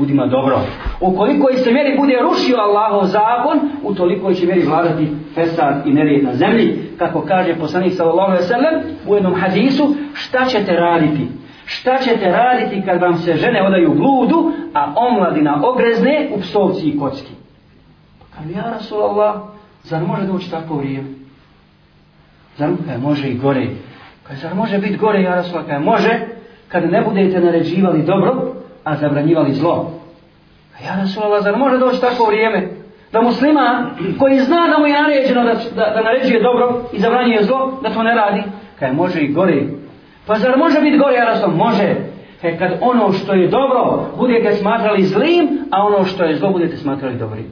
ljudima dobro. Ukoliko i se mjeri bude rušio Allahov zakon, utoliko će mjeri vladati fesad i nerijed na zemlji. Kako kaže poslanik sallallahu alaihi sallam u jednom hadisu, šta ćete raditi? Šta ćete raditi kad vam se žene odaju bludu, a omladina ogrezne u psovci i kocki? Pa kad ja Rasulallah, zar može doći tako vrijeme? Zar kaj, e, može i gore? Kaj, zar može biti gore, ja Rasulallah, kaj, može? Kad ne budete naređivali dobro, a zabranjivali zlo. Ja Rasulallah, zar može doći tako vrijeme da muslima koji zna da mu je naređeno da, da, da naređuje dobro i zabranjuje zlo, da to ne radi? Kaj može i gore. Pa zar može biti gore, ja Rasulallah, može. He, kad ono što je dobro bude ga smatrali zlim, a ono što je zlo budete smatrali dobrim.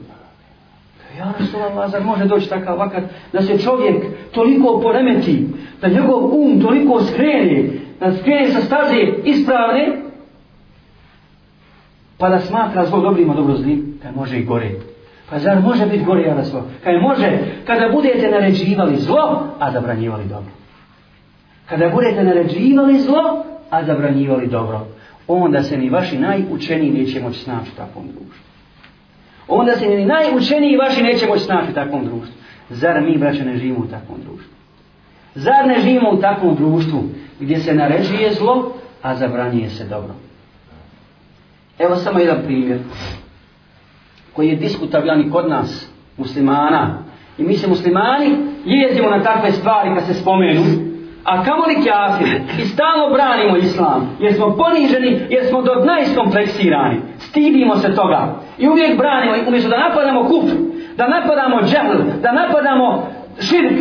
Ja Rasulallah, zar može doći takav vakat da se čovjek toliko poremeti, da njegov um toliko skrene, da skrene sa staze ispravne, pa da smatra zlo dobrim, a dobro zlim, kaj može i gore. Pa zar može biti gore, ja da zlo? Kaj može, kada budete naređivali zlo, a zabranjivali dobro. Kada budete naređivali zlo, a zabranjivali dobro, onda se ni vaši najučeniji neće moći snaći u takvom društvu. Onda se ni najučeniji vaši neće moći snaći u takvom društvu. Zar mi, braće, ne živimo u takvom društvu? Zar ne živimo u takvom društvu gdje se naređuje zlo, a zabranjuje se dobro? Evo samo jedan primjer koji je diskutabilan i kod nas, muslimana. I mi se muslimani jezimo na takve stvari kad se spomenu, a kamo li kjafir? I stalno branimo islam, jer smo poniženi, jer smo do dna iskompleksirani. Stidimo se toga. I uvijek branimo, umjesto da napadamo kup, da napadamo džahl, da napadamo širk,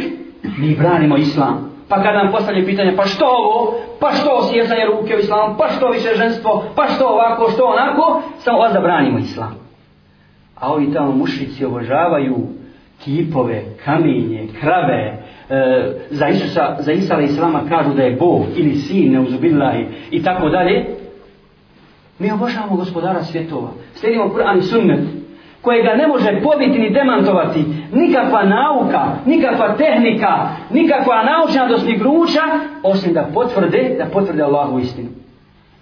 mi branimo islam. Pa kad nam postavljaju pitanje, pa što ovo, pa što osjecanje ruke u islamu, pa što više ženstvo, pa što ovako, što onako, samo vas da branimo islam. A ovi tamo mušici obožavaju kipove, kamenje, krave, e, za Isusa, za Isala Islama kažu da je Bog ili sin, ne i, i tako dalje. Mi obožavamo gospodara svjetova, slijedimo Kur'an i sunnet, koje ga ne može pobiti ni demantovati nikakva nauka, nikakva tehnika, nikakva naučna dosnigruća, osim da potvrde, da potvrde Allahu istinu.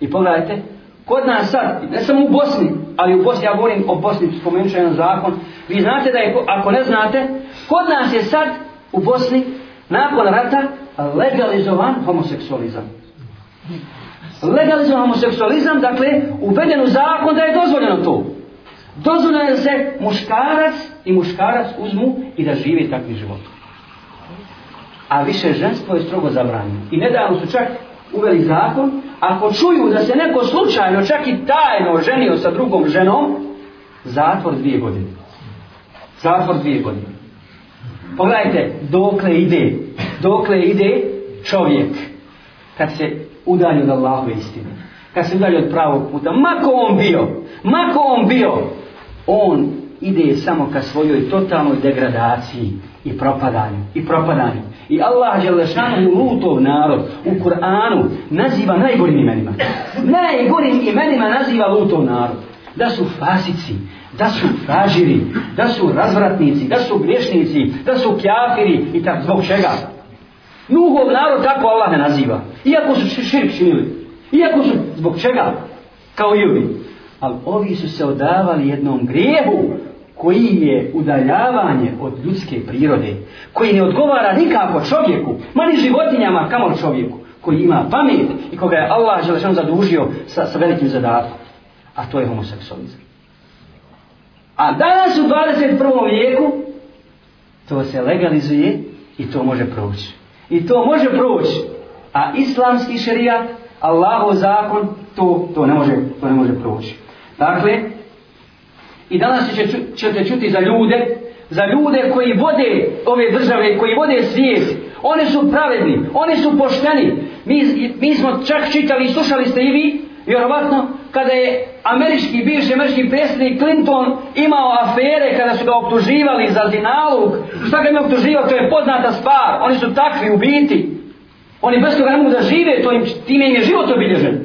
I pogledajte, kod nas sad, ne samo u Bosni, ali u Bosni, ja govorim o Bosni, spomenut ću jedan zakon, vi znate da je, ako ne znate, kod nas je sad u Bosni, nakon rata, legalizovan homoseksualizam. Legalizovan homoseksualizam, dakle, uveden u zakon da je dozvoljeno to dozvoljeno je se muškarac i muškarac uzmu i da živi takvi život. A više ženstvo je strogo zabranjeno. I nedavno su čak uveli zakon, ako čuju da se neko slučajno, čak i tajno ženio sa drugom ženom, zatvor dvije godine. Zatvor dvije godine. Pogledajte, dokle ide, dokle ide čovjek kad se udalju od Allahove istine kad se udalje od pravog puta, mako on bio, mako on bio, on ide samo ka svojoj totalnoj degradaciji i propadanju i propadanju i Allah Đelešanu u lutov narod u Kur'anu naziva najgorim imenima najgorim imenima naziva lutov narod da su fasici da su fažiri da su razvratnici da su griješnici da su kjafiri i tako zbog čega Nuhov narod tako Allah ne naziva iako su širk činili iako su zbog čega kao i ovi ali ovi su se odavali jednom grijehu koji je udaljavanje od ljudske prirode, koji ne odgovara nikako čovjeku, ma ni životinjama, kamo čovjeku, koji ima pamet i koga je Allah želešan zadužio sa, sa velikim zadatkom, a to je homoseksualizam. A danas u 21. vijeku to se legalizuje i to može proći. I to može proći, a islamski šerijat, Allahov zakon, to, to ne može, to ne može proći. Dakle, i danas ćete, ču, ćete čuti za ljude, za ljude koji vode ove države, koji vode svijet. Oni su pravedni, oni su pošteni. Mi, mi smo čak čitali i slušali ste i vi, vjerovatno, kada je američki, bivši američki predsjednik Clinton imao afere kada su ga optuživali za zinalog. Šta ga ima optuživao, to je poznata stvar. Oni su takvi u biti. Oni bez toga ne mogu da žive, to im, time im je život obilježen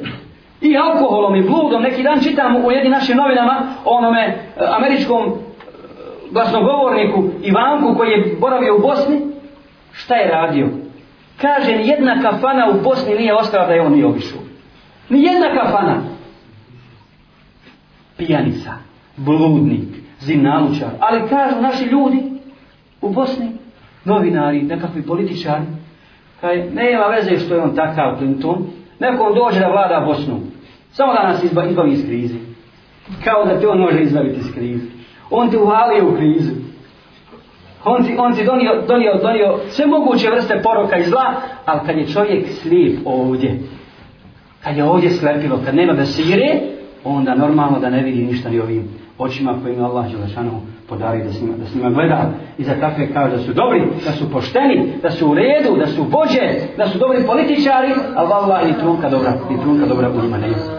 i alkoholom i bludom. Neki dan čitam u jednim našim novinama o onome e, američkom e, glasnogovorniku Ivanku koji je boravio u Bosni. Šta je radio? Kaže, jedna kafana u Bosni nije ostala da je on i obišao. Nijedna kafana. Pijanica, bludnik, zinalučar. Ali kažu naši ljudi u Bosni, novinari, nekakvi političari, kaj nema veze što je on takav Clinton, Neko on dođe da vlada Bosnu. Samo da nas izba, izbavi iz krize. Kao da te on može izbaviti iz krize. On te uvalio u krizu. On ti, on ti donio, donio, donio sve moguće vrste poroka i zla, ali kad je čovjek slijep ovdje, kad je ovdje slepilo, kad nema besire, da onda normalno da ne vidi ništa ni ovim očima kojim Allah Đelešanu podari da s, njima, da s njima gleda i za takve kaže da su dobri, da su pošteni, da su u redu, da su vođe, da su dobri političari, a vallaha ni trunka dobra, ni trunka dobra u njima nema.